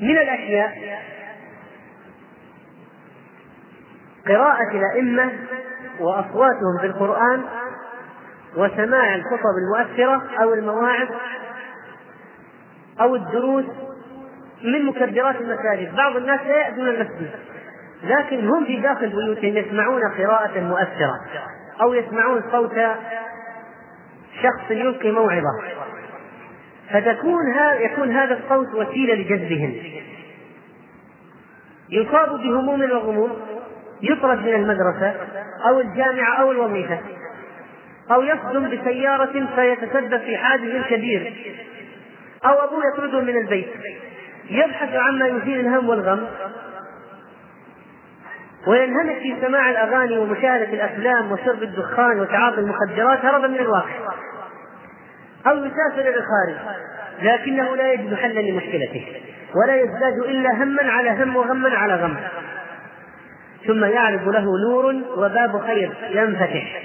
من الأشياء قراءة الأئمة وأصواتهم بالقرآن وسماع الخطب المؤثرة أو المواعظ أو الدروس من مكبرات المساجد. بعض الناس لا يأتون المسجد لكن هم في داخل بيوتهم يسمعون قراءة مؤثرة أو يسمعون صوت شخص يلقي موعظة. فتكون هذا يكون هذا الصوت وسيلة لجذبهم. يصاب بهموم وغموم يطرد من المدرسة أو الجامعة أو الوظيفة أو يصدم بسيارة فيتسبب في حادث كبير أو أبوه يطرده من البيت. يبحث عما يزيل الهم والغم. وينهمك في سماع الأغاني ومشاهدة الأفلام وشرب الدخان وتعاطي المخدرات هربا من الواقع. أو يسافر إلى الخارج. لكنه لا يجد حلا لمشكلته ولا يزداد إلا هما على هم وغما على غم. ثم يعرض له نور وباب خير ينفتح.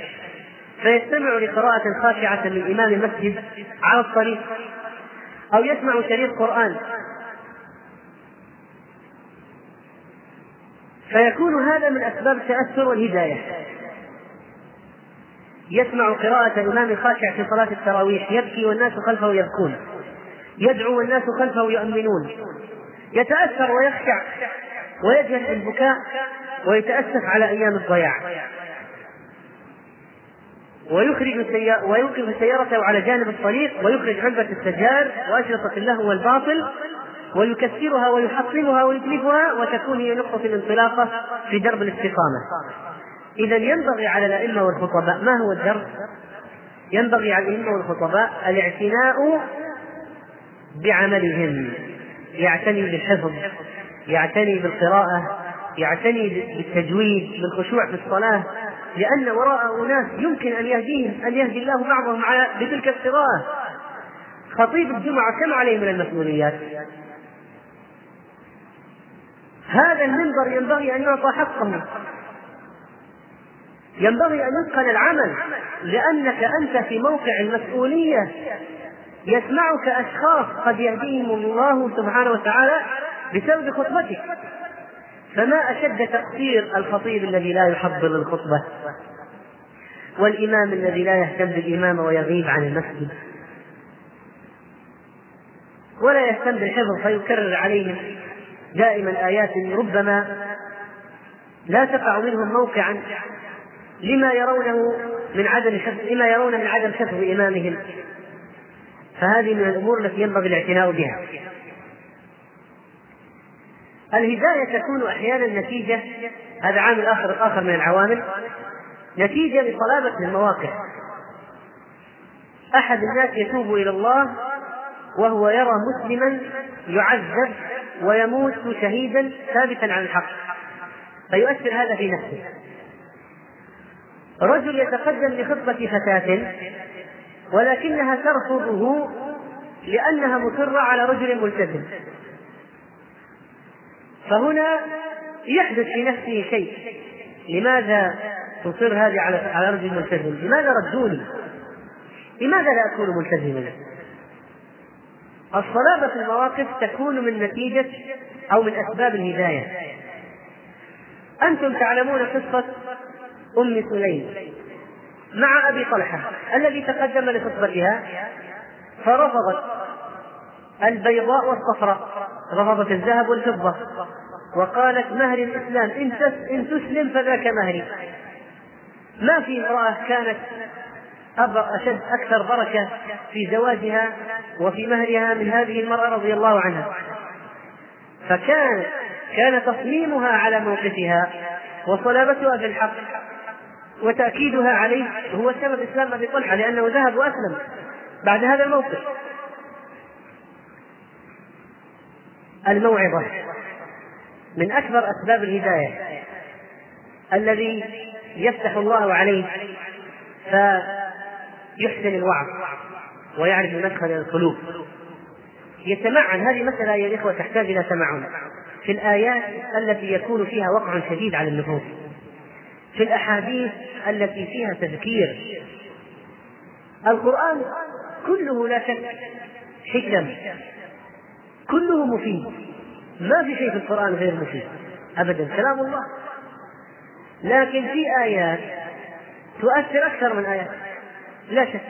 فيستمع لقراءة خاشعة من إمام المسجد على الطريق أو يسمع شريط قرآن. فيكون هذا من أسباب التأثر والهداية يسمع قراءة الإمام خاشع في صلاة التراويح يبكي والناس خلفه يبكون. يدعو والناس خلفه يؤمنون. يتأثر ويخشع ويجهل البكاء ويتأسف على أيام الضياع. ويخرج ويوقف سيارته على جانب الطريق ويخرج علبة السجار وأشرطة اللهو والباطل ويكسرها ويحطمها ويتلفها وتكون هي نقطة الانطلاقة في درب الاستقامة. إذا ينبغي على الأئمة والخطباء ما هو الدرس؟ ينبغي على الأئمة والخطباء الاعتناء بعملهم يعتني بالحفظ يعتني بالقراءة يعتني بالتجويد بالخشوع في الصلاة لأن وراء أناس يمكن أن يهديهم أن يهدي الله بعضهم على بتلك القراءة خطيب الجمعة كم عليه من المسؤوليات؟ هذا المنبر ينبغي أن يعطى حقه ينبغي أن يتقن العمل لأنك أنت في موقع المسؤولية يسمعك أشخاص قد يهديهم الله سبحانه وتعالى بسبب خطبتك. فما أشد تقصير الخطيب الذي لا يحضر الخطبة والإمام الذي لا يهتم بالإمامة ويغيب عن المسجد. ولا يهتم بالحفظ فيكرر عليهم دائما آيات ربما لا تقع منهم موقعا. لما يرونه من عدم حفظ لما يرون من عدم حفظ إمامهم. فهذه من الأمور التي ينبغي الاعتناء بها. الهداية تكون أحيانا نتيجة هذا عامل آخر آخر من العوامل. نتيجة لصلابة المواقف أحد الناس يتوب إلى الله وهو يرى مسلما يعذب ويموت شهيدا ثابتا عن الحق. فيؤثر هذا في نفسه. رجل يتقدم لخطبة فتاة ولكنها ترفضه لأنها مصرة على رجل ملتزم فهنا يحدث في نفسه شيء لماذا تصر هذه على على رجل ملتزم؟ لماذا ردوني؟ لماذا لا أكون ملتزما؟ الصلابة في المواقف تكون من نتيجة أو من أسباب الهداية أنتم تعلمون قصة أم سليم مع أبي طلحة الذي تقدم لخطبتها فرفضت البيضاء والصفراء رفضت الذهب والفضة وقالت مهر الإسلام إن إن تسلم فذاك مهري. ما في امرأة كانت أشد أكثر بركة في زواجها وفي مهرها من هذه المرأة رضي الله عنها. فكان كان تصميمها على موقفها وصلابتها في الحق وتأكيدها عليه هو سبب إسلام أبي طلحة لأنه ذهب وأسلم بعد هذا الموقف. الموعظة من أكبر أسباب الهداية الذي يفتح الله عليه فيحسن الوعظ ويعرف مدخل القلوب. يتمعن هذه مسألة يا الإخوة تحتاج إلى تمعن في الآيات التي يكون فيها وقع شديد على النفوس. في الأحاديث التي فيها تذكير. القرآن كله لا شك حكم. كله مفيد. ما في شيء في القرآن غير مفيد. أبدا. كلام الله. لكن في آيات تؤثر أكثر من آيات. لا شك.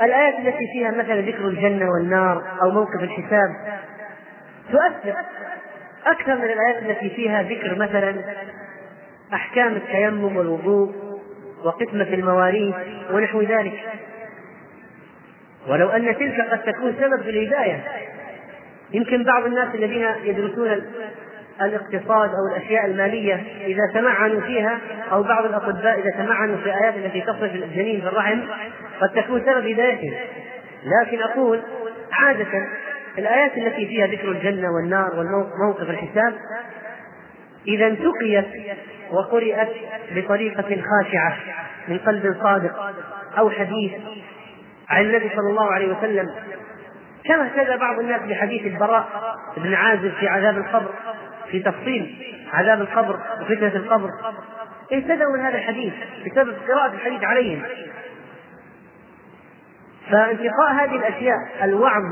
والآيات التي فيها مثلا ذكر الجنة والنار أو موقف الحساب تؤثر. أكثر من الآيات التي فيها ذكر مثلا أحكام التيمم والوضوء وقسمة المواريث ونحو ذلك. ولو أن تلك قد تكون سبب في الهداية يمكن بعض الناس الذين يدرسون الاقتصاد أو الأشياء المالية إذا تمعنوا فيها أو بعض الأطباء إذا تمعنوا في الايات التي تصف الجنين في الرحم قد تكون سبب هدايتهم. لكن أقول عادة الآيات التي فيها ذكر الجنة والنار والموقف الحساب إذا انتقيت وقرات بطريقة خاشعة من قلب صادق أو حديث عن النبي صلى الله عليه وسلم كما اهتدى بعض الناس بحديث البراء بن عازب في عذاب القبر في تفصيل عذاب القبر وفتنة القبر. اهتدوا من هذا الحديث بسبب قراءة الحديث عليهم. فانتقاء هذه الأشياء الوعظ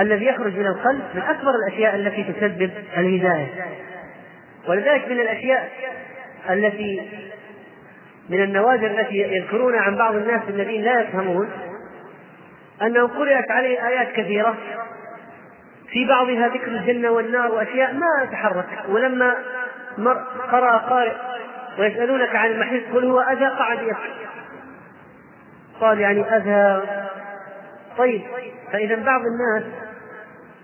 الذي يخرج من القلب من أكبر الأشياء التي تسبب الهداية. ولذلك من الأشياء التي من النوادر التي يذكرونها عن بعض الناس الذين لا يفهمون أنه قرأت عليه آيات كثيرة في بعضها ذكر الجنة والنار وأشياء ما تحرك. ولما قرأ قارئ ويسألونك عن المحيط قل هو أذى؟ قعد يبكي قال يعني أذى. طيب فإذا بعض الناس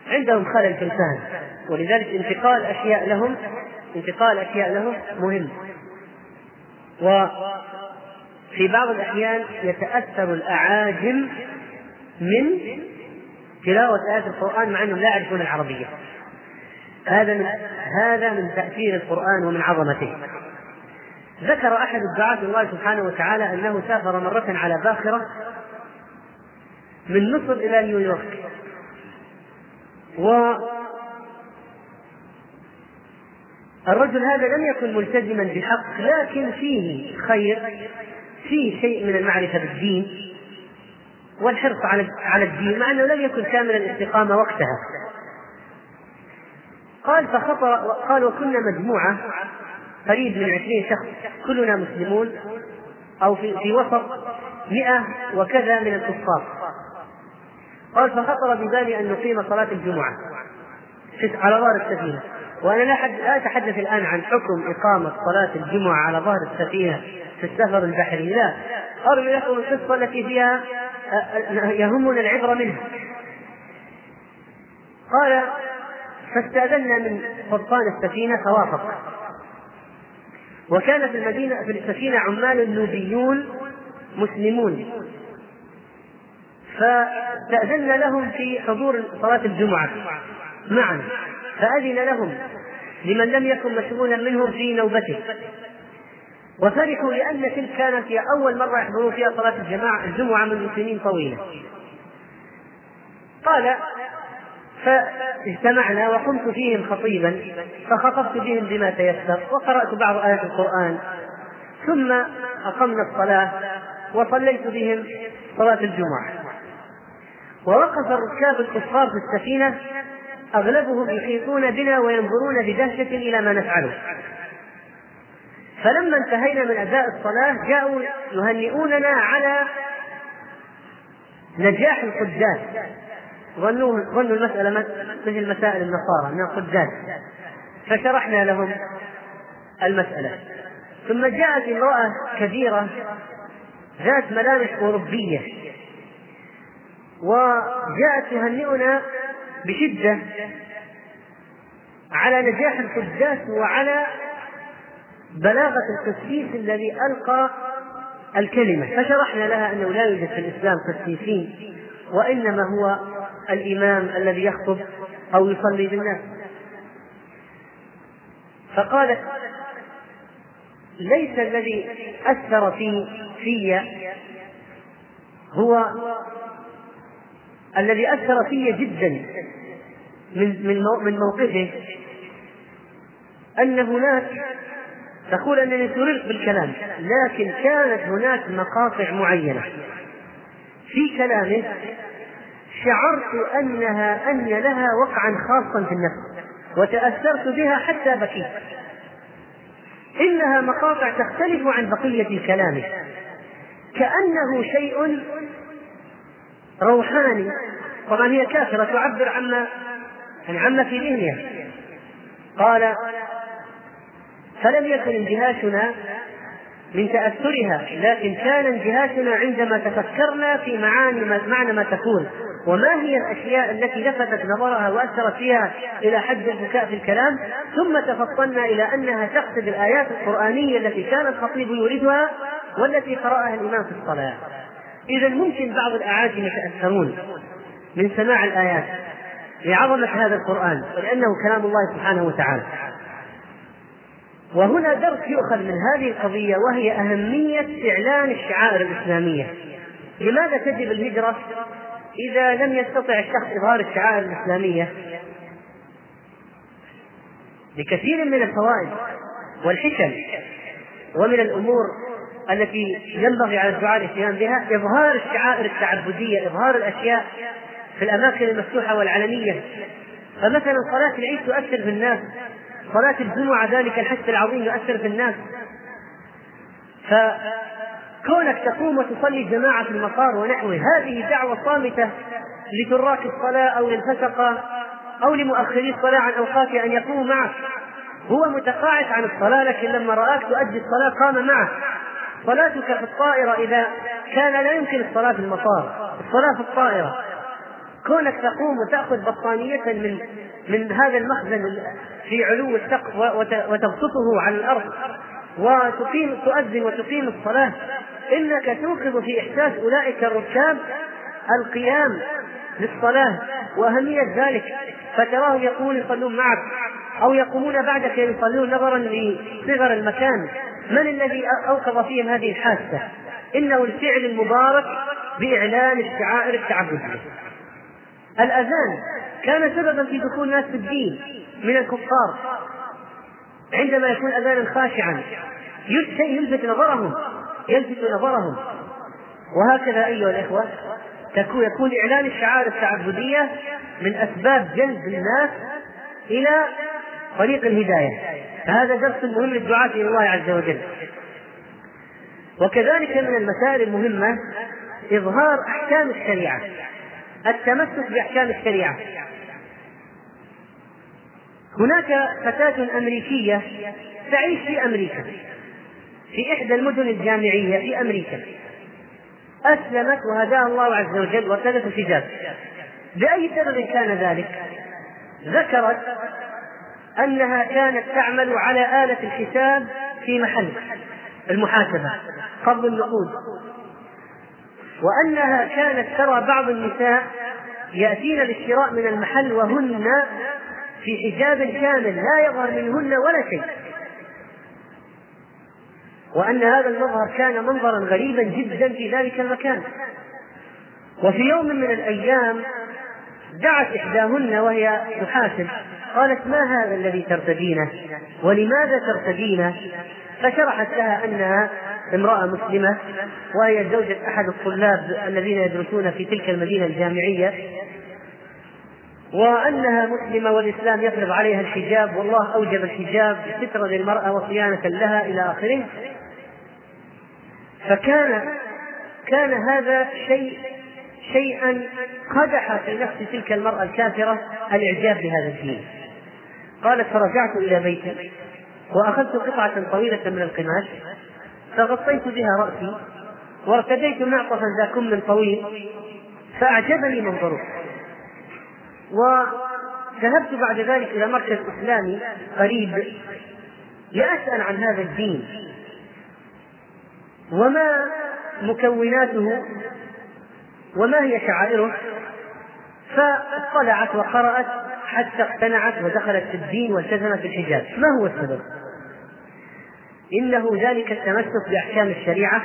عندهم خلل في الفهم. ولذلك انتقال أشياء لهم انتقال أشياء لهم مهم. وفي بعض الأحيان يتأثر الأعاجم من تلاوة آيات القرآن مع أنهم لا يعرفون العربية. هذا من هذا من تأثير القرآن ومن عظمته. ذكر أحد الدعاة الله سبحانه وتعالى أنه سافر مرة على باخرة من مصر إلى نيويورك. و الرجل هذا لم يكن ملتزما بحق لكن فيه خير فيه شيء من المعرفة بالدين والحرص على على الدين مع أنه لم يكن كامل الاستقامه وقتها. قال فخطر قال وكنا مجموعة قريب من عشرين شخص كلنا مسلمون أو في في وسط مئة وكذا من الكفار. قال فخطر ببالي أن نقيم صلاة الجمعة. على ظهر السفينة. وأنا لا لا أتحدث الآن عن حكم إقامة صلاة الجمعة على ظهر السفينة في السفر البحري لا. اروي لكم القصة التي فيها يهمنا العبرة منها. قال فاستأذنا من قبطان السفينة فوافق. وكان في المدينة في السفينة عمال نوبيون مسلمون. فاستأذنا لهم في حضور صلاة الجمعة. معا. فأذن لهم لمن لم يكن مشغولا منهم في نوبته. وفرحوا لأن تلك كانت هي أول مرة يحضرون فيها صلاة الجماعة الجمعة منذ سنين طويلة. قال فاجتمعنا وقمت فيهم خطيبا فخطبت بهم بما تيسر وقرأت بعض آيات القرآن ثم أقمنا الصلاة وصليت بهم صلاة الجمعة. ووقف الركاب الكفار في السفينة أغلبهم يحيطون بنا وينظرون بدهشة إلى ما نفعله. فلما انتهينا من أداء الصلاة جاءوا يهنئوننا على نجاح القداس ظنوا ظنوا المسألة مثل مسائل النصارى من القداس فشرحنا لهم المسألة. ثم جاءت امرأة كبيرة ذات ملامح أوروبية. وجاءت تهنئنا بشدة على نجاح القداس وعلى بلاغة التسليس الذي ألقى الكلمة. فشرحنا لها أنه لا يوجد في الإسلام تسليسين وإنما هو الإمام الذي يخطب أو يصلي بالناس. فقالت ليس الذي أثر في في هو الذي أثر في جدا من من من موقفه أن هناك تقول أنني سررت بالكلام لكن كانت هناك مقاطع معينة. في كلامه شعرت أنها أن لها وقعا خاصا في النفس وتأثرت بها حتى بكيت. إنها مقاطع تختلف عن بقية كلامه. كأنه شيء روحاني. طبعا هي كافرة تعبر عما يعني عما في ذهنها. قال فلم يكن انجهاشنا من تأثرها لكن كان انجهاشنا عندما تفكرنا في معاني معنى ما تكون. وما هي الأشياء التي لفتت نظرها وأثرت فيها إلى حد البكاء في الكلام؟ ثم تفطنا إلى أنها تقصد الآيات القرآنية التي كان الخطيب يوردها والتي قرأها الإمام في الصلاة. إذا ممكن بعض الأعاجم يتأثرون من سماع الآيات لعظمة هذا القرآن ولأنه كلام الله سبحانه وتعالى. وهنا درس يؤخذ من هذه القضية وهي أهمية إعلان الشعائر الإسلامية. لماذا تجب الهجرة إذا لم يستطع الشخص إظهار الشعائر الإسلامية؟ لكثير من الفوائد والحكم ومن الأمور التي ينبغي على الدعاء الاهتمام بها إظهار الشعائر التعبدية إظهار الأشياء في الأماكن المفتوحة والعلنية. فمثلا صلاة العيد تؤثر في الناس صلاة الجمعة ذلك الحث العظيم يؤثر في الناس. فكونك تقوم وتصلي جماعة في المطار ونحوه هذه دعوة صامتة لتراك الصلاة أو للفسقة أو لمؤخري الصلاة عن أوقاتها أن يقوموا معك. هو متقاعد عن الصلاة لكن لما رآك تؤدي الصلاة قام معك. صلاتك في الطائرة إذا كان لا يمكن الصلاة في المطار الصلاة في الطائرة. كونك تقوم وتأخذ بطانية من من هذا المخزن في علو السقف وتبسطه على الأرض وتقيم تؤذن وتقيم الصلاة إنك توقظ في إحساس أولئك الركاب القيام للصلاة وأهمية ذلك. فتراهم يقومون يصلون معك أو يقومون بعدك يصلون نظرا لصغر المكان. من الذي أوقظ فيهم هذه الحاسة؟ إنه الفعل المبارك بإعلان الشعائر التعبدية. الأذان كان سببا في دخول الناس في الدين من الكفار. عندما يكون أذانا خاشعا يلفت نظرهم يلفت نظرهم. وهكذا أيها الإخوة تكون يكون إعلان الشعائر التعبدية من أسباب جلب الناس إلى طريق الهداية. فهذا درس مهم للدعاة إلى الله عز وجل. وكذلك من المسائل المهمة إظهار أحكام الشريعة. التمسك بأحكام الشريعة. هناك فتاة أمريكية تعيش في أمريكا في إحدى المدن الجامعية في أمريكا. أسلمت وهداها الله عز وجل وارتدت الحجاب. بأي سبب كان ذلك؟ ذكرت أنها كانت تعمل على آلة الحساب في محل المحاسبة. قبض النقود. وأنها كانت ترى بعض النساء يأتين للشراء من المحل وهن في حجاب كامل لا يظهر منهن ولا شيء. وأن هذا المظهر كان منظرا غريبا جدا في ذلك المكان. وفي يوم من الأيام دعت إحداهن وهي تحاسب قالت ما هذا الذي ترتدينه؟ ولماذا ترتدينه؟ فشرحت لها أنها امرأة مسلمة وهي زوجة أحد الطلاب الذين يدرسون في تلك المدينة الجامعية وأنها مسلمة والإسلام يفرض عليها الحجاب والله أوجب الحجاب سترا للمرأة وصيانة لها إلى آخره. فكان كان هذا شيء شيئا قدح في نفس تلك المرأة الكافرة الإعجاب بهذا الدين. قالت فرجعت إلى بيتي وأخذت قطعة طويلة من القماش فغطيت بها رأسي وارتديت معطفا ذا كم طويل فأعجبني منظره. وذهبت بعد ذلك إلى مركز إسلامي قريب لأسأل عن هذا الدين وما مكوناته وما هي شعائره فاطلعت وقرأت حتى اقتنعت ودخلت في الدين والتزمت بالحجاب. ما هو السبب؟ إنه ذلك التمسك بأحكام الشريعة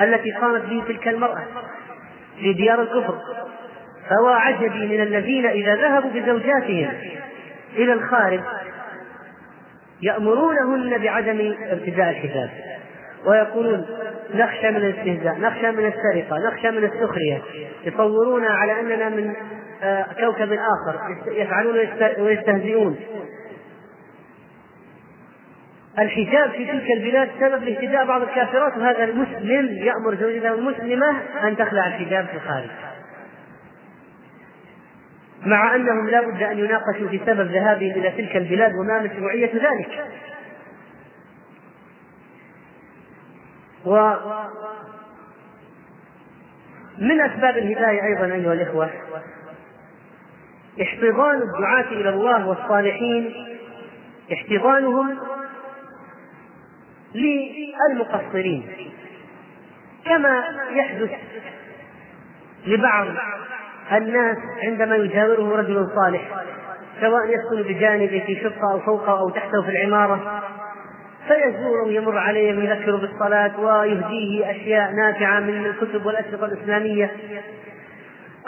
التي قامت به تلك المرأة في ديار الكفر. فهو عجبي من الذين إذا ذهبوا بزوجاتهم إلى الخارج يأمرونهن بعدم ارتداء الحجاب ويقولون نخشى من الاستهزاء نخشى من السرقة نخشى من السخرية. يصورون على أننا من كوكب آخر يفعلون ويستهزئون. الحجاب في تلك البلاد سبب لاهتداء بعض الكافرات وهذا المسلم يأمر زوجته المسلمة أن تخلع الحجاب في الخارج. مع أنهم لا بد أن يناقشوا في سبب ذهابهم إلى تلك البلاد وما مشروعية ذلك. و من أسباب الهداية أيضا أيها الإخوة احتضان الدعاة إلى الله والصالحين احتضانهم للمقصرين كما يحدث لبعض الناس عندما يجاوره رجل صالح سواء يسكن بجانبه في شقة أو فوقه أو تحته في العمارة فيزوره يمر عليه ويذكره بالصلاة ويهديه أشياء نافعة من الكتب والأشرطة الإسلامية.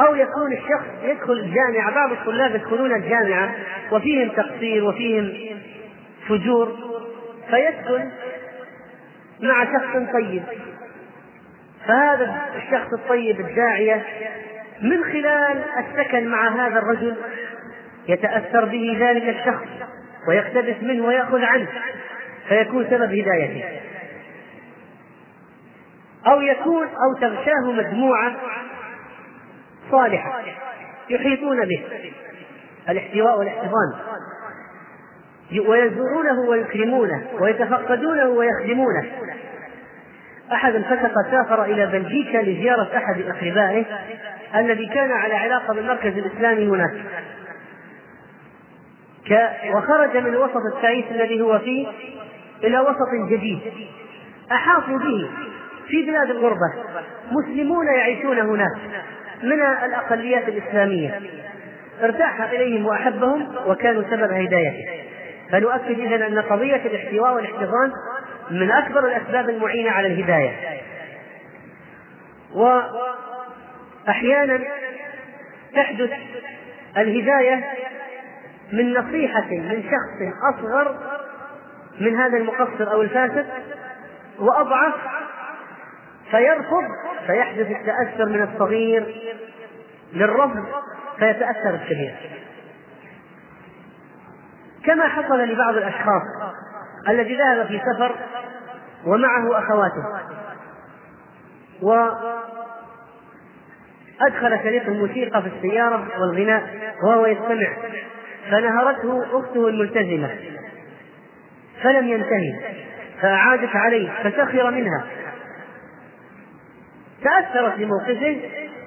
أو يكون الشخص يدخل الجامعة بعض الطلاب يدخلون الجامعة وفيهم تقصير وفيهم فجور فيسكن مع شخص طيب. فهذا الشخص الطيب الداعية من خلال السكن مع هذا الرجل يتأثر به ذلك الشخص ويقتبس منه ويأخذ عنه فيكون سبب هدايته. أو يكون أو تغشاه مجموعة صالحة يحيطون به. الاحتواء والاحتضان. ويزورونه ويكرمونه ويتفقدونه ويخدمونه. أحد الفتقة سافر إلى بلجيكا لزيارة أحد أقربائه الذي كان على علاقة بالمركز الإسلامي هناك. وخرج من الوسط التعيس الذي هو فيه إلى وسط جديد. أحاطوا به في بلاد الغربة. مسلمون يعيشون هناك. من الأقليات الإسلامية. ارتاح إليهم وأحبهم وكانوا سبب هدايته. فنؤكد إذا أن قضية الاحتواء والاحتضان من أكبر الأسباب المعينة على الهداية. وأحيانا تحدث الهداية من نصيحة من شخص أصغر من هذا المقصر أو الفاسد وأضعف فيرفض فيحدث التأثر من الصغير للرفض فيتأثر الكبير. كما حصل لبعض الأشخاص الذي ذهب في سفر ومعه أخواته وأدخل شريط الموسيقى في السيارة والغناء وهو يستمع. فنهرته أخته الملتزمة فلم ينتهي فأعادت عليه فسخر منها. تأثرت بموقفه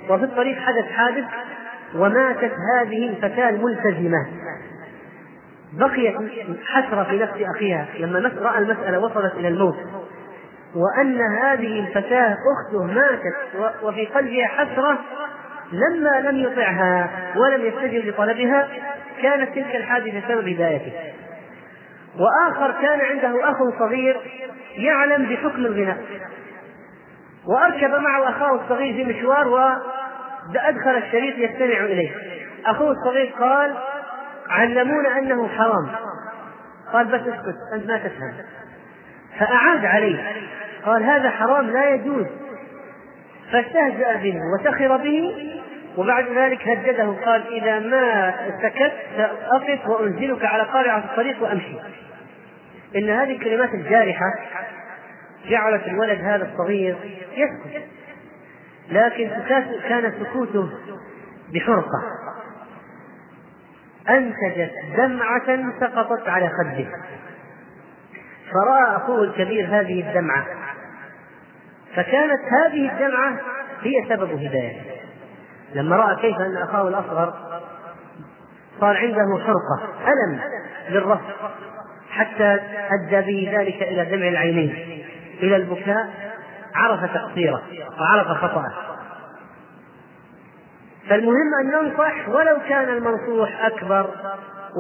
وفي الطريق حدث حادث وماتت هذه الفتاة الملتزمة. بقيت حسرة في نفس أخيها لما رأى المسألة وصلت إلى الموت. وأن هذه الفتاة أخته ماتت وفي قلبها حسرة لما لم يطعها ولم يستجب لطلبها كانت تلك الحادثة سبب هدايته. وآخر كان عنده أخ صغير يعلم بحكم الغناء. وأركب معه أخاه الصغير في مشوار وأدخل الشريط يستمع إليه. أخوه الصغير قال علمونا أنه حرام. قال بس اسكت أنت ما تفهم. فأعاد عليه. قال هذا حرام لا يجوز. فاستهزأ به وسخر به وبعد ذلك هدده قال إذا ما سكت سأقف وأنزلك على قارعة الطريق وأمشي. إن هذه الكلمات الجارحة جعلت الولد هذا الصغير يسكت. لكن كان سكوته بحرقة. أنتجت دمعة سقطت على خده. فرأى أخوه الكبير هذه الدمعة. فكانت هذه الدمعة هي سبب هدايته لما رأى كيف أن أخاه الأصغر صار عنده حرقة ألم للرفض حتى أدى به ذلك إلى دمع العينين. إلى البكاء عرف تقصيره وعرف خطأه. فالمهم أن ننصح ولو كان المنصوح أكبر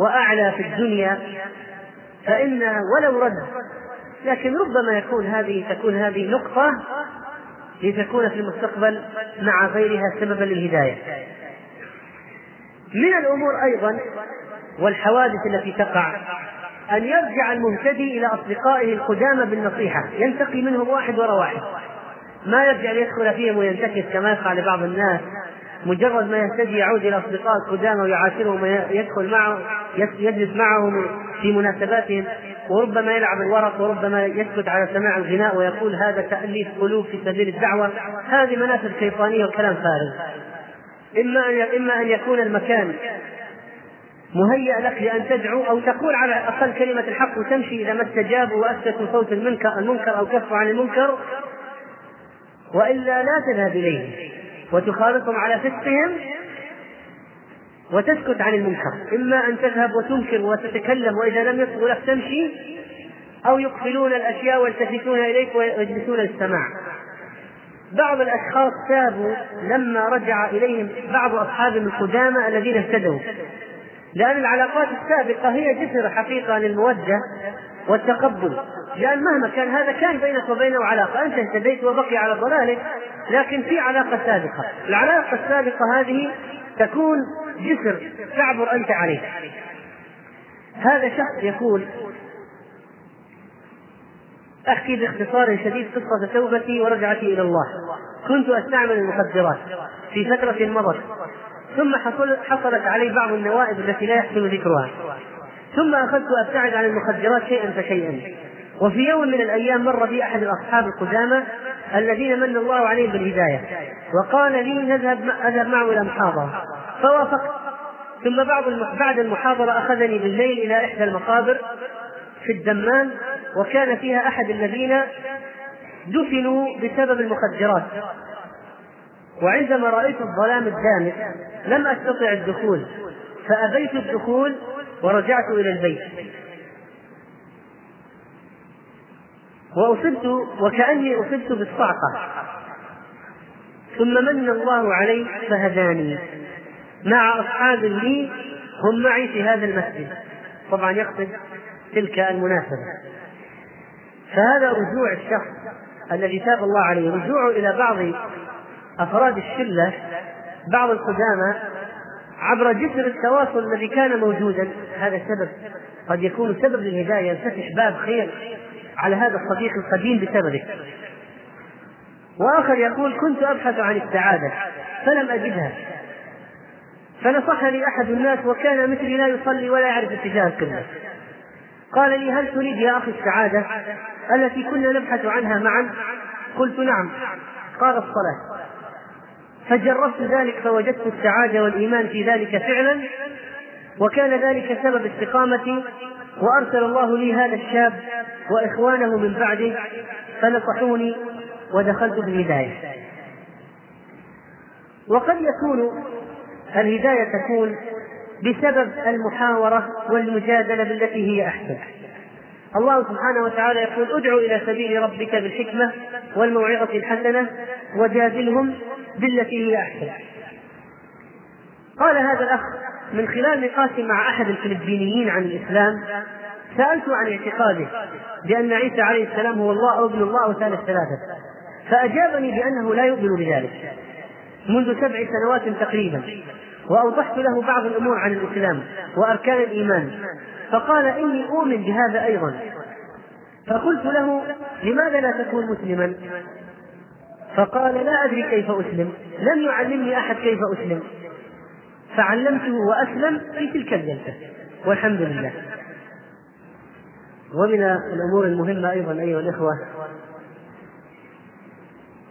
وأعلى في الدنيا فإن ولو رد. لكن ربما يكون هذه تكون هذه نقطة لتكون في المستقبل مع غيرها سببا للهداية. من الأمور أيضا والحوادث التي تقع أن يرجع المهتدي إلى أصدقائه القدامى بالنصيحة. ينتقي منهم واحد وراء واحد. ما يرجع ليدخل فيهم وينتكس كما يفعل بعض الناس. مجرد ما يهتدي يعود إلى أصدقاء القدامى ويعاشرهم ويدخل معه يجلس معهم في مناسباتهم. وربما يلعب الورق وربما يسكت على سماع الغناء ويقول هذا تأليف قلوب في سبيل الدعوة. هذه مناسب شيطانية وكلام فارغ. إما أن إما أن يكون المكان مهيأ لك لأن تدعو أو تقول على أقل كلمة الحق وتمشي إذا ما استجابوا وأسكتوا صوت المنكر المنكر أو كفوا عن المنكر. وإلا لا تذهب إليه وتخالطهم على فسقهم وتسكت عن المنكر. إما أن تذهب وتنكر وتتكلم وإذا لم يصغوا لك تمشي أو يقفلون الأشياء ويلتفتون إليك ويجلسون للسماع. بعض الأشخاص تابوا لما رجع إليهم بعض أصحابهم القدامى الذين اهتدوا. لأن العلاقات السابقة هي جسر حقيقة للمودة والتقبل. لأن مهما كان هذا كان بينك وبينه علاقة. أنت اهتديت وبقي على ضلالك لكن في علاقة سابقة. العلاقة السابقة هذه تكون جسر تعبر أنت عليه. هذا شخص يقول أحكي باختصار شديد قصة توبتي ورجعتي إلى الله. كنت أستعمل المخدرات في فترة مضت ثم حصل حصلت علي بعض النوائب التي لا يحسن ذكرها. ثم أخذت أبتعد عن المخدرات شيئا فشيئا. وفي يوم من الأيام مر بي أحد الأصحاب القدامى الذين من الله عليهم بالهداية. وقال لي نذهب أذهب معه إلى محاضرة. فوافقت. ثم بعد بعد المحاضرة أخذني بالليل إلى إحدى المقابر في الدمام وكان فيها أحد الذين دفنوا بسبب المخدرات. وعندما رأيت الظلام الدامس لم أستطع الدخول فأبيت الدخول ورجعت إلى البيت. وأصبت وكأني أصبت بالصعقة. ثم من الله علي فهداني. مع أصحاب لي هم معي في هذا المسجد. طبعا يقصد تلك المناسبة. فهذا رجوع الشخص الذي تاب الله عليه رجوعه إلى بعض أفراد الشلة بعض القدامى عبر جسر التواصل الذي كان موجودا. هذا سبب قد يكون سبب للهداية. ينفتح باب خير على هذا الصديق القديم بسببك وآخر يقول كنت أبحث عن السعادة فلم أجدها. فنصحني أحد الناس وكان مثلي لا يصلي ولا يعرف اتجاه القبلة. قال لي هل تريد يا أخي السعادة؟ التي كنا نبحث عنها معا. قلت نعم. قال الصلاة. فجربت ذلك فوجدت السعادة والإيمان في ذلك فعلا وكان ذلك سبب استقامتي وأرسل الله لي هذا الشاب وإخوانه من بعده فنصحوني ودخلت في الهداية وقد يكون الهداية تكون بسبب المحاورة والمجادلة بالتي هي أحسن. الله سبحانه وتعالى يقول ادع إلى سبيل ربك بالحكمة والموعظة الحسنة وجادلهم بالتي هي أحسن قال هذا الأخ من خلال نقاشي مع أحد الفلبينيين عن الإسلام سألت عن اعتقاده بأن عيسى عليه السلام هو الله أو ابن الله أو ثالث ثلاثة. فأجابني بأنه لا يؤمن بذلك. منذ سبع سنوات تقريبا وأوضحت له بعض الأمور عن الإسلام وأركان الإيمان. فقال إني أؤمن بهذا أيضا. فقلت له لماذا لا تكون مسلما؟ فقال لا أدري كيف أسلم. لم يعلمني أحد كيف أسلم. فعلمته وأسلم في تلك الجلسة. والحمد لله. ومن الأمور المهمة أيضا أيها الإخوة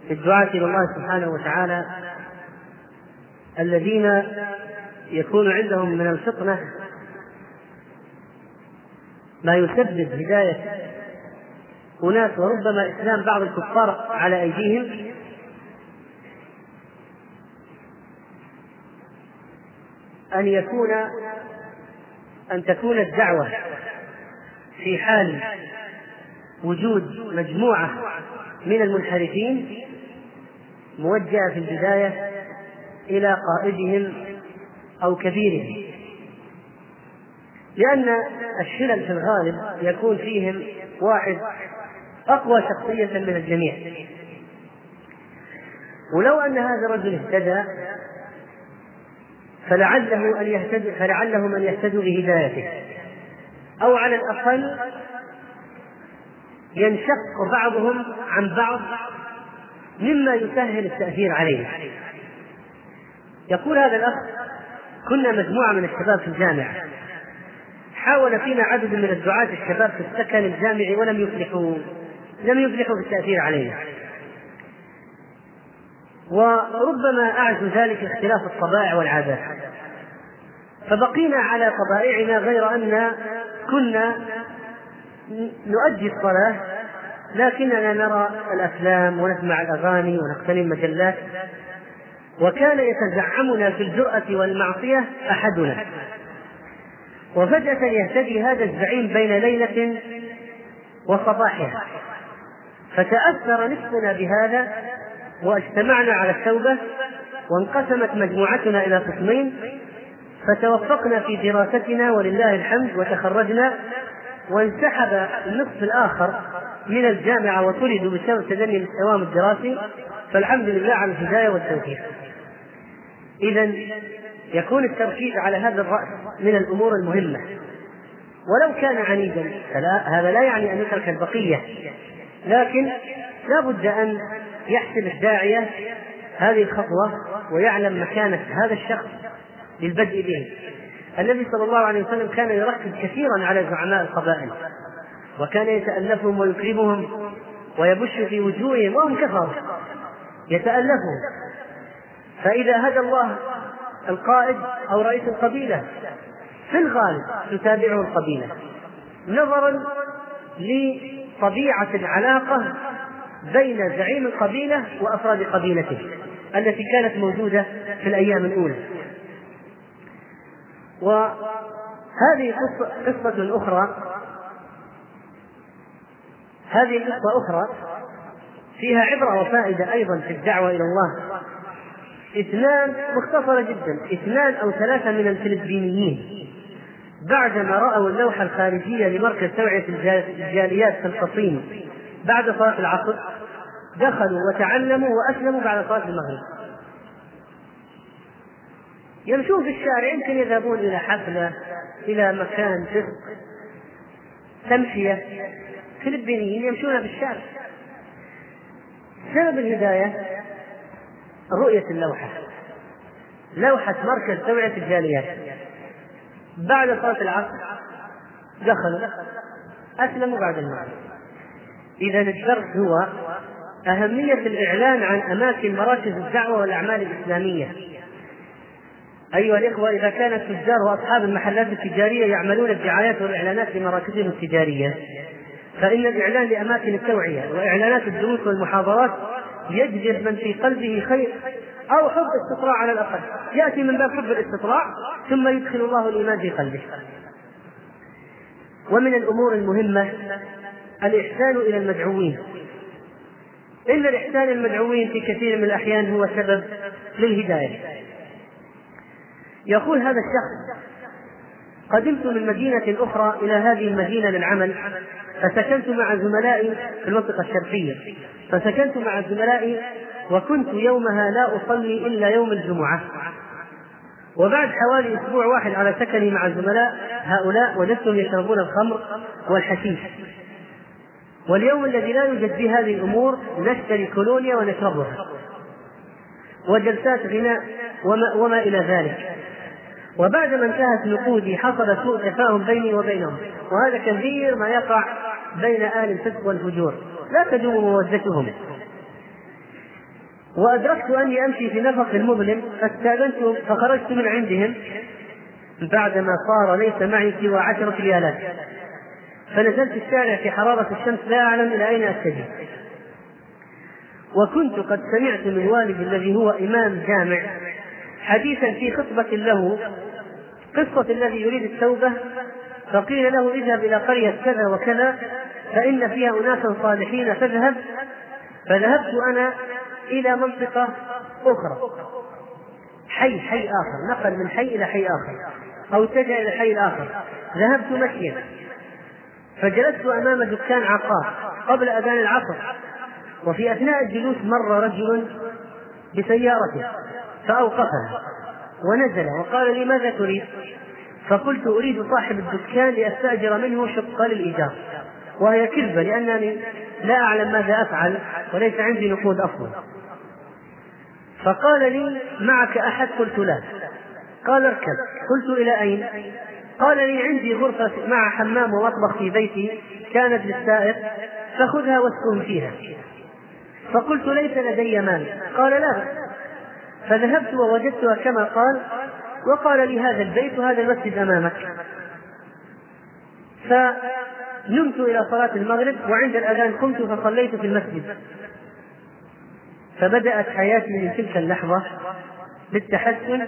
في الدعاة إلى الله سبحانه وتعالى الذين يكون عندهم من الفطنة ما يسبب هداية أناس وربما إسلام بعض الكفار على أيديهم أن يكون أن تكون الدعوة في حال وجود مجموعة من المنحرفين موجهة في البداية إلى قائدهم أو كبيرهم. لأن الشلل في الغالب يكون فيهم واحد أقوى شخصية من الجميع. ولو أن هذا الرجل اهتدى فلعله أن يهتدي فلعلهم أن يهتدوا بهدايته. أو على الأقل ينشق بعضهم عن بعض مما يسهل التأثير عليه. يقول هذا الأخ كنا مجموعة من الشباب في الجامعة. حاول فينا عدد من الدعاة الشباب في السكن الجامعي ولم يفلحوا لم يفلحوا في التأثير علينا. وربما أعز ذلك اختلاف الطبائع والعادات. فبقينا على طبائعنا غير أن كنا نؤدي الصلاة لكننا نرى الأفلام ونسمع الأغاني ونقتني المجلات وكان يتزعمنا في الجرأة والمعصية أحدنا. وفجأة يهتدي هذا الزعيم بين ليلة وصباحها. فتأثر نصفنا بهذا واجتمعنا على التوبة وانقسمت مجموعتنا إلى قسمين فتوفقنا في دراستنا ولله الحمد وتخرجنا وانسحب النصف الآخر من الجامعة وطردوا بسبب تدني مستواهم الدراسي فالحمد لله على الهداية والتوفيق. إذا يكون التركيز على هذا الرأس من الأمور المهمة. ولو كان عنيدا فلا هذا لا يعني أن يترك البقية. لكن لا بد أن يحسب الداعية هذه الخطوة ويعلم مكانة هذا الشخص للبدء به. النبي صلى الله عليه وسلم كان يركز كثيرا على زعماء القبائل وكان يتألفهم ويكرمهم ويبش في وجوههم وهم كفروا يتألفهم. فإذا هدى الله القائد أو رئيس القبيلة في الغالب تتابعه القبيلة نظرا لطبيعة العلاقة بين زعيم القبيلة وأفراد قبيلته التي كانت موجودة في الأيام الأولى. وهذه قصة, أخرى هذه قصة أخرى فيها عبرة وفائدة أيضا في الدعوة إلى الله. اثنان مختصرة جدا. اثنان أو ثلاثة من الفلبينيين. بعدما رأوا اللوحة الخارجية لمركز توعية الجاليات في القصيم بعد صلاة العصر دخلوا وتعلموا وأسلموا بعد صلاة المغرب. يمشون في الشارع يمكن يذهبون إلى حفلة إلى مكان فسق تمشية فلبينيين يمشون في الشارع. سبب الهداية رؤية اللوحة. لوحة مركز توعية الجاليات. بعد صلاة العصر دخلوا أسلموا بعد المغرب. إذا الدرس هو أهمية الإعلان عن أماكن مراكز الدعوة والأعمال الإسلامية. أيها الإخوة إذا كان التجار وأصحاب المحلات التجارية يعملون الدعايات والإعلانات لمراكزهم التجارية فإن الإعلان لأماكن التوعية وإعلانات الدروس والمحاضرات يجذب من في قلبه خير أو حب استطلاع على الأقل. يأتي من باب حب الاستطلاع ثم يدخل الله الإيمان في قلبه. ومن الأمور المهمة الإحسان إلى المدعوين. إن الإحسان المدعوين في كثير من الأحيان هو سبب للهداية. يقول هذا الشخص قدمت من مدينة أخرى إلى هذه المدينة للعمل فسكنت مع زملائي في المنطقة الشرقية. فسكنت مع زملائي وكنت يومها لا أصلي إلا يوم الجمعة. وبعد حوالي أسبوع واحد على سكني مع الزملاء هؤلاء وجدتهم يشربون الخمر والحشيش. واليوم الذي لا يوجد فيه هذه الأمور نشتري كولونيا ونشربها وجلسات غناء وما, وما إلى ذلك. وبعدما انتهت نقودي حصل سوء تفاهم بيني وبينهم. وهذا كثير ما يقع بين أهل الفسق والفجور. لا تدوم مودتهم. وأدركت أني أمشي في نفق مظلم فاستاذنتهم فخرجت من عندهم بعدما صار ليس معي سوى عشرة ريالات. فنزلت الشارع في حرارة الشمس لا أعلم إلى أين أتجه. وكنت قد سمعت من والدي الذي هو إمام جامع حديثا في خطبة له قصة الذي يريد التوبة فقيل له اذهب إلى قرية كذا وكذا فإن فيها أناسا صالحين فاذهب. فذهبت أنا إلى منطقة أخرى. حي حي آخر نقل من حي إلى حي آخر أو اتجه إلى الحي الآخر ذهبت مشيا. فجلست أمام دكان عقار قبل أذان العصر وفي أثناء الجلوس مر رجل بسيارته فأوقفها ونزل وقال لي ماذا تريد؟ فقلت أريد صاحب الدكان لأستأجر منه شقة للإيجار وهي كذبة لأنني لا أعلم ماذا أفعل وليس عندي نقود أصلا. فقال لي معك أحد؟ قلت لا. قال اركب. قلت إلى أين؟ قال لي عندي غرفة مع حمام ومطبخ في بيتي كانت للسائق فخذها واسكن فيها. فقلت ليس لدي مال. قال لا. فذهبت ووجدتها كما قال وقال لي هذا البيت وهذا المسجد أمامك. فنمت إلى صلاة المغرب وعند الأذان قمت فصليت في المسجد. فبدأت حياتي من تلك اللحظة بالتحسن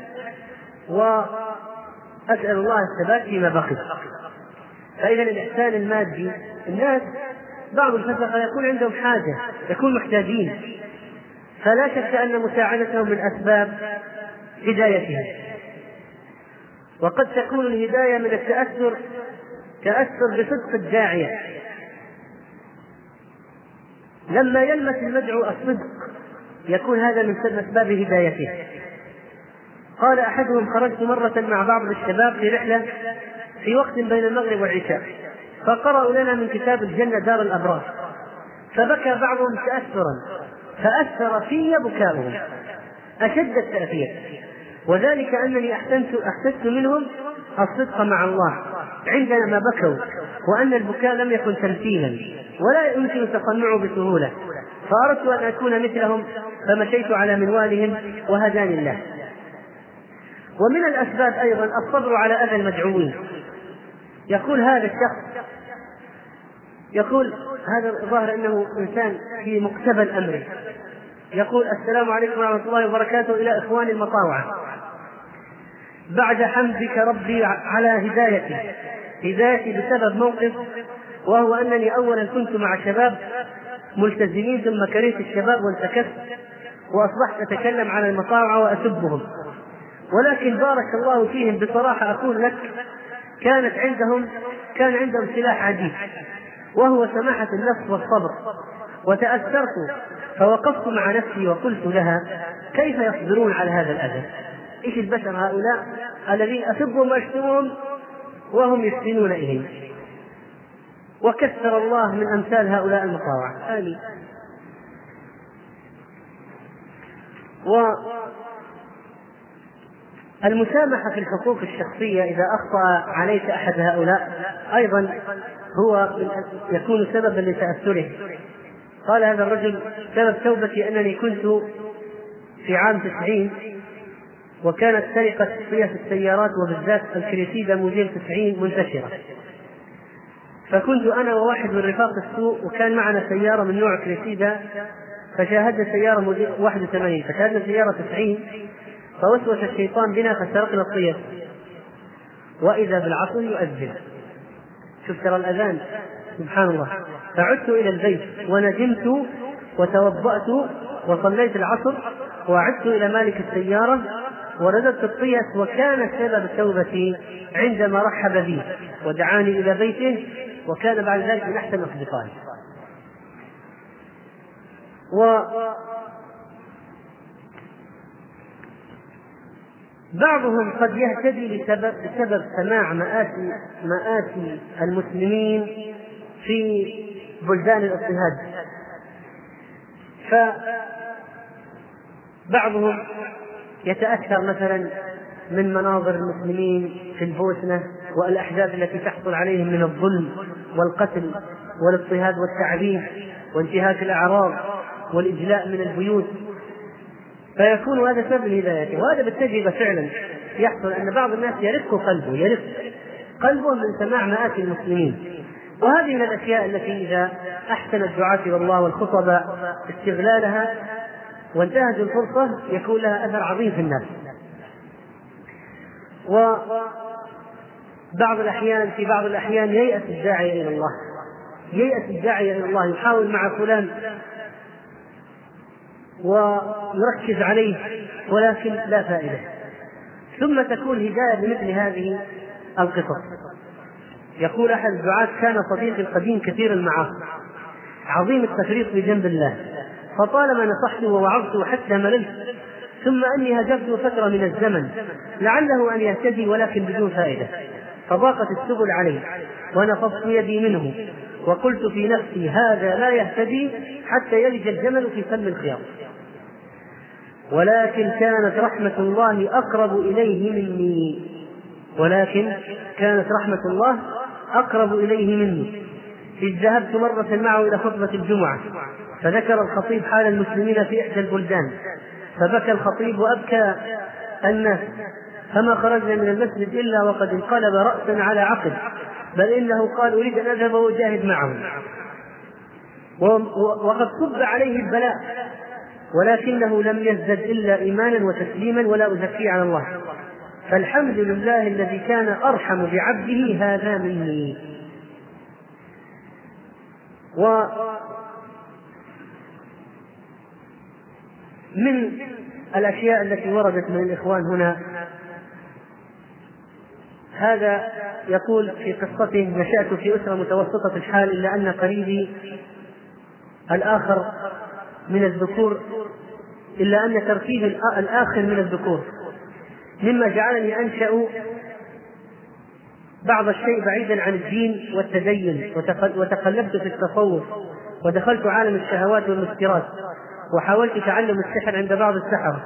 وأسأل الله الثبات فيما بقي. فإذا الإحسان المادي الناس بعض الفسقة يكون عندهم حاجة يكون محتاجين. فلا شك أن مساعدتهم من أسباب هدايتهم وقد تكون الهداية من التأثر تأثر بصدق الداعية. لما يلمس المدعو الصدق يكون هذا من أسباب هدايته. قال أحدهم خرجت مرة مع بعض الشباب في رحلة في وقت بين المغرب والعشاء فقرأوا لنا من كتاب الجنة دار الأبرار. فبكى بعضهم تأثرا فأثر في بكاؤهم أشد التأثير. وذلك أنني أحسنت أحسست منهم الصدق مع الله عندما بكوا وأن البكاء لم يكن تمثيلا ولا يمكن تصنعه بسهولة. فأردت أن أكون مثلهم فمشيت على منوالهم وهداني الله. ومن الأسباب أيضا الصبر على أذى المدعوين يقول هذا الشخص يقول هذا الظاهر أنه إنسان في مقتبل أمره. يقول السلام عليكم ورحمة الله وبركاته إلى اخواني المطاوعة. بعد حمدك ربي على هدايتي. هدايتي بسبب موقف وهو أنني اولا كنت مع شباب ملتزمين ثم كرهت الشباب وانتكست وأصبحت أتكلم عن المطاوعة وأسبهم. ولكن بارك الله فيهم بصراحة أقول لك كانت عندهم كان عندهم سلاح عجيب وهو سماحة النفس والصبر. وتأثرت فوقفت مع نفسي وقلت لها كيف يصبرون على هذا الأذى؟ إيش البشر هؤلاء الذين اسبهم واشتمهم وهم يحسنون اليه وكثر الله من أمثال هؤلاء المطاوعه آمين. والمسامحة في الحقوق الشخصية إذا أخطأ عليك أحد هؤلاء أيضا هو يكون سببا لتأثره. قال هذا الرجل سبب توبتي أنني كنت في عام تسعين وكانت سرقة صيغ السيارات وبالذات الكريسيدا موديل 90 منتشرة. فكنت أنا وواحد من رفاق السوق وكان معنا سيارة من نوع كريسيدا فشاهدنا سيارة موديل 81 فشاهدنا سيارة 90 فوسوس الشيطان بنا فسرقنا الصيغ وإذا بالعصر يؤذن. شوف ترى الأذان. سبحان الله. فعدت إلى البيت وندمت وتوضأت وصليت العصر وعدت إلى مالك السيارة ورددت الطيس وكان سبب توبتي عندما رحب بي ودعاني إلى بيته وكان بعد ذلك من أحسن أصدقائي. بعضهم قد يهتدي بسبب بسبب سماع مآسي مآسي المسلمين في بلدان الاضطهاد. فبعضهم يتأثر مثلا من مناظر المسلمين في البوسنة والأحداث التي تحصل عليهم من الظلم والقتل والاضطهاد والتعذيب وانتهاك الأعراض والإجلاء من البيوت. فيكون هذا سبب الهداية وهذا بالتجربة فعلا يحصل أن بعض الناس يرق قلبه يرق قلبه من سماع مآتي المسلمين. وهذه من الأشياء التي إذا أحسن الدعاة إلى الله والخطباء استغلالها وانتهزوا الفرصة يكون لها أثر عظيم في الناس. وبعض الأحيان في بعض الأحيان ييأس الداعية إلى الله. ييأس الداعية إلى الله يحاول مع فلان ويركز عليه ولكن لا فائدة. ثم تكون هداية بمثل هذه القصص. يقول أحد الدعاة كان صديقي القديم كثير المعاصي عظيم التفريط في جنب الله فطالما نصحته ووعظته حتى مللت ثم أني هجرته فترة من الزمن لعله أن يهتدي ولكن بدون فائدة. فضاقت السبل عليه ونفضت يدي منه وقلت في نفسي هذا لا يهتدي حتى يلج الجمل في سم الخياط. ولكن كانت رحمة الله أقرب إليه مني. ولكن كانت رحمة الله أقرب إليه مني. إذ ذهبت مرة معه إلى خطبة الجمعة فذكر الخطيب حال المسلمين في إحدى البلدان. فبكى الخطيب وأبكى الناس فما خرجنا من المسجد إلا وقد انقلب رأسا على عقب بل إنه قال أريد أن أذهب وأجاهد معهم وقد صب عليه البلاء. ولكنه لم يزدد إلا إيمانا وتسليما ولا أزكي على الله. فالحمد لله الذي كان أرحم بعبده هذا مني. و من الأشياء التي وردت من الإخوان هنا هذا يقول في قصته نشأت في أسرة متوسطة الحال إلا أن قريبي الآخر من الذكور إلا أن ترتيب الآخر من الذكور. مما جعلني أنشأ بعض الشيء بعيدا عن الدين والتدين وتقلبت في التصوف ودخلت عالم الشهوات والمسكرات وحاولت تعلم السحر عند بعض السحرة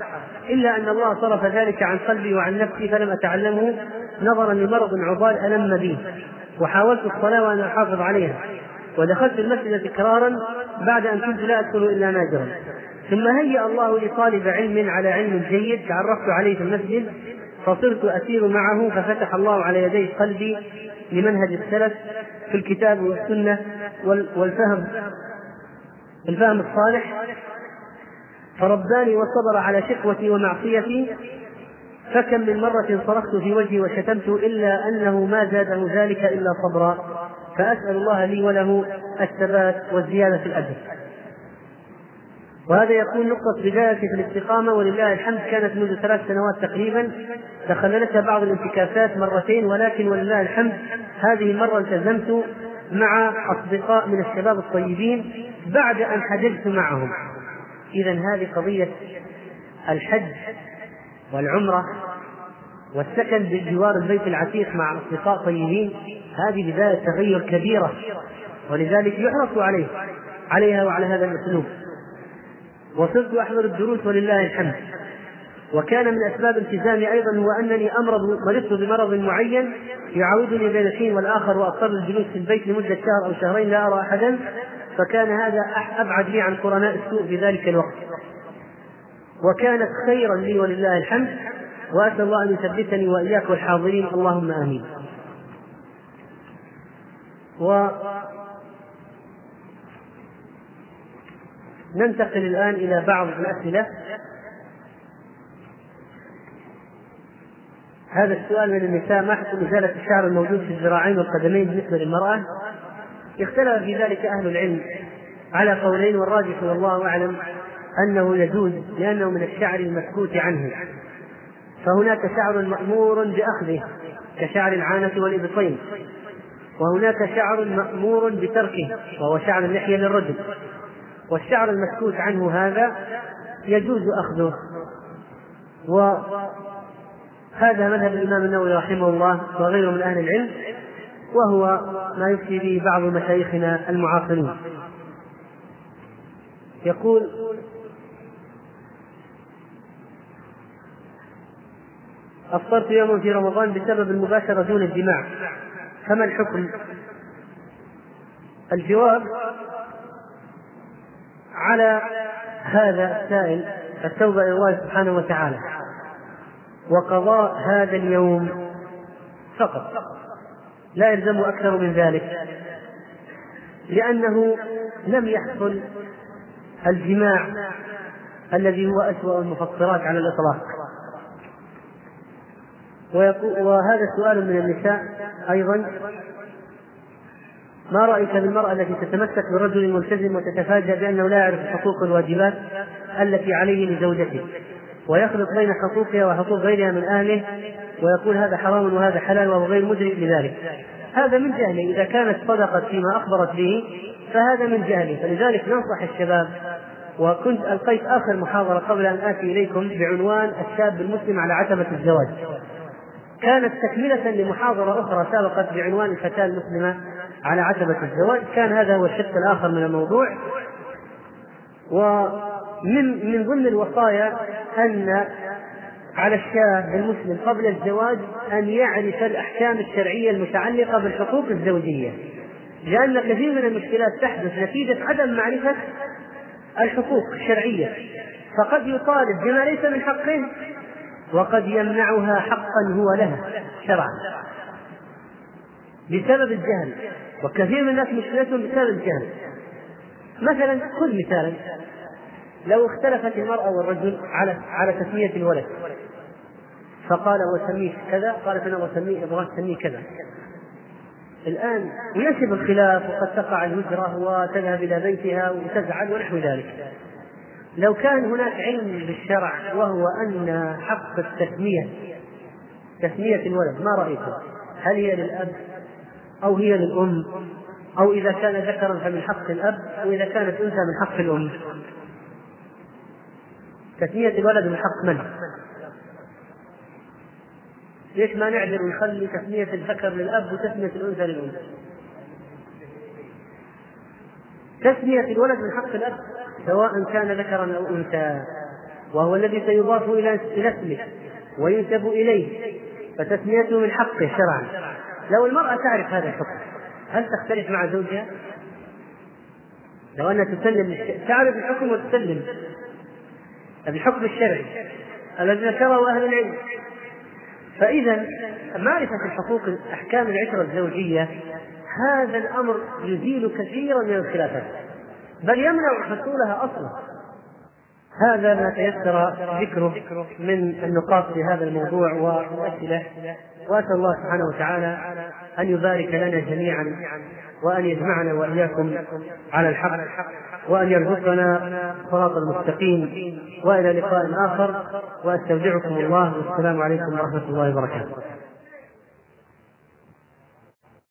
إلا أن الله صرف ذلك عن قلبي وعن نفسي فلم أتعلمه نظرا لمرض عضال ألم بي وحاولت الصلاة وأنا أحافظ عليها. ودخلت المسجد تكرارا بعد أن كنت لا أدخل إلا نادرا. ثم هيأ الله لطالب علم على علم جيد تعرفت عليه في المسجد فصرت أسير معه ففتح الله على يدي قلبي لمنهج السلف في الكتاب والسنة والفهم الفهم الصالح. فرباني وصبر على شقوتي ومعصيتي فكم من مرة صرخت في وجهي وشتمت إلا أنه ما زاده ذلك إلا صبرا. فأسأل الله لي وله الثبات والزيادة في الأجر. وهذا يكون نقطة بداية في الاستقامة ولله الحمد كانت منذ ثلاث سنوات تقريبا تخللتها بعض الانتكاسات مرتين ولكن ولله الحمد هذه المرة التزمت مع أصدقاء من الشباب الطيبين بعد أن حججت معهم. إذا هذه قضية الحج والعمرة والسكن بجوار البيت العتيق مع أصدقاء طيبين هذه بداية تغير كبيرة ولذلك يحرص عليه عليها وعلى هذا الأسلوب. وصرت أحضر الدروس ولله الحمد. وكان من أسباب التزامي أيضا هو أنني أمرض مرضت بمرض معين يعودني بين الحين والآخر وأضطر الجلوس في البيت لمدة شهر أو شهرين لا أرى أحدا فكان هذا أبعد لي عن قرناء السوء في ذلك الوقت. وكانت خيرا لي ولله الحمد وأسأل الله أن يثبتني وإياك والحاضرين. اللهم آمين. و ننتقل الآن إلى بعض الأسئلة. هذا السؤال من النساء ما حكم إزالة الشعر الموجود في الذراعين والقدمين بالنسبة للمرأة؟ اختلف في ذلك أهل العلم على قولين والراجح والله أعلم أنه يجوز لأنه من الشعر المسكوت عنه. فهناك شعر مأمور بأخذه كشعر العانة والإبطين. وهناك شعر مأمور بتركه وهو شعر اللحية للرجل. والشعر المسكوت عنه هذا يجوز أخذه. وهذا مذهب الإمام النووي رحمه الله وغيره من أهل العلم وهو ما يفتي به بعض مشايخنا المعاصرين. يقول أفطرت يوما في رمضان بسبب المباشرة دون الجماع فما الحكم؟ الجواب على هذا السائل التوبة إلى الله سبحانه وتعالى. وقضاء هذا اليوم فقط. لا يلزم أكثر من ذلك. لأنه لم يحصل الجماع الذي هو أسوأ المفطرات على الإطلاق. وهذا سؤال من النساء أيضا. ما رأيك بالمرأة التي تتمسك برجل ملتزم وتتفاجأ بأنه لا يعرف الحقوق والواجبات التي عليه لزوجته ويخلط بين حقوقها وحقوق غيرها من أهله ويقول هذا حرام وهذا حلال وهو غير مدرك لذلك. هذا من جهله. إذا كانت صدقت فيما أخبرت به فهذا من جهله. فلذلك ننصح الشباب وكنت ألقيت آخر محاضرة قبل أن آتي إليكم بعنوان الشاب المسلم على عتبة الزواج. كانت تكملة لمحاضرة أخرى سبقت بعنوان الفتاة المسلمة على عتبة الزواج. كان هذا هو الشق الآخر من الموضوع. ومن من ضمن الوصايا أن على الشاب المسلم قبل الزواج أن يعرف الأحكام الشرعية المتعلقة بالحقوق الزوجية. لأن كثير من المشكلات تحدث نتيجة عدم معرفة الحقوق الشرعية. فقد يطالب بما ليس من حقه وقد يمنعها حقا هو لها شرعا. بسبب الجهل وكثير من الناس مشكلتهم بسبب الجهل. مثلا خذ مثالا لو اختلفت المرأة والرجل على على تسمية الولد فقال وسميه كذا قالت أنا أسميه أبغى تسميه كذا. الآن ينشب الخلاف وقد تقع الهجرة وتذهب إلى بيتها وتزعل ونحو ذلك. لو كان هناك علم بالشرع وهو أن حق التسمية تسمية الولد ما رايكم هل هي للأب أو هي للأم؟ أو إذا كان ذكرا فمن حق الأب واذا كانت أنثى من حق الأم؟ تسمية الولد من حق من؟ ليش ما نعذر ونخلي تسمية الذكر للأب وتسمية الأنثى للأنثى؟ تسمية الولد من حق الأب سواء كان ذكرا أو أنثى وهو الذي سيضاف إلى اسمه وينسب إليه فتسميته من حقه شرعا. لو المرأة تعرف هذا الحكم هل تختلف مع زوجها؟ لو أنها تسلم تعرف الحكم وتسلم. الحكم الشرعي الذي ذكره أهل العلم. فإذا معرفة الحقوق أحكام العشرة الزوجية هذا الأمر يزيل كثيرا من الخلافات. بل يمنع حصولها أصلا. هذا ما تيسر ذكره من النقاط في هذا الموضوع والأسئلة وأسأل الله سبحانه وتعالى أن يبارك لنا جميعا وأن يجمعنا وإياكم على الحق وأن يرزقنا صراط المستقيم. وإلى لقاء آخر. وأستودعكم الله والسلام عليكم ورحمة الله وبركاته.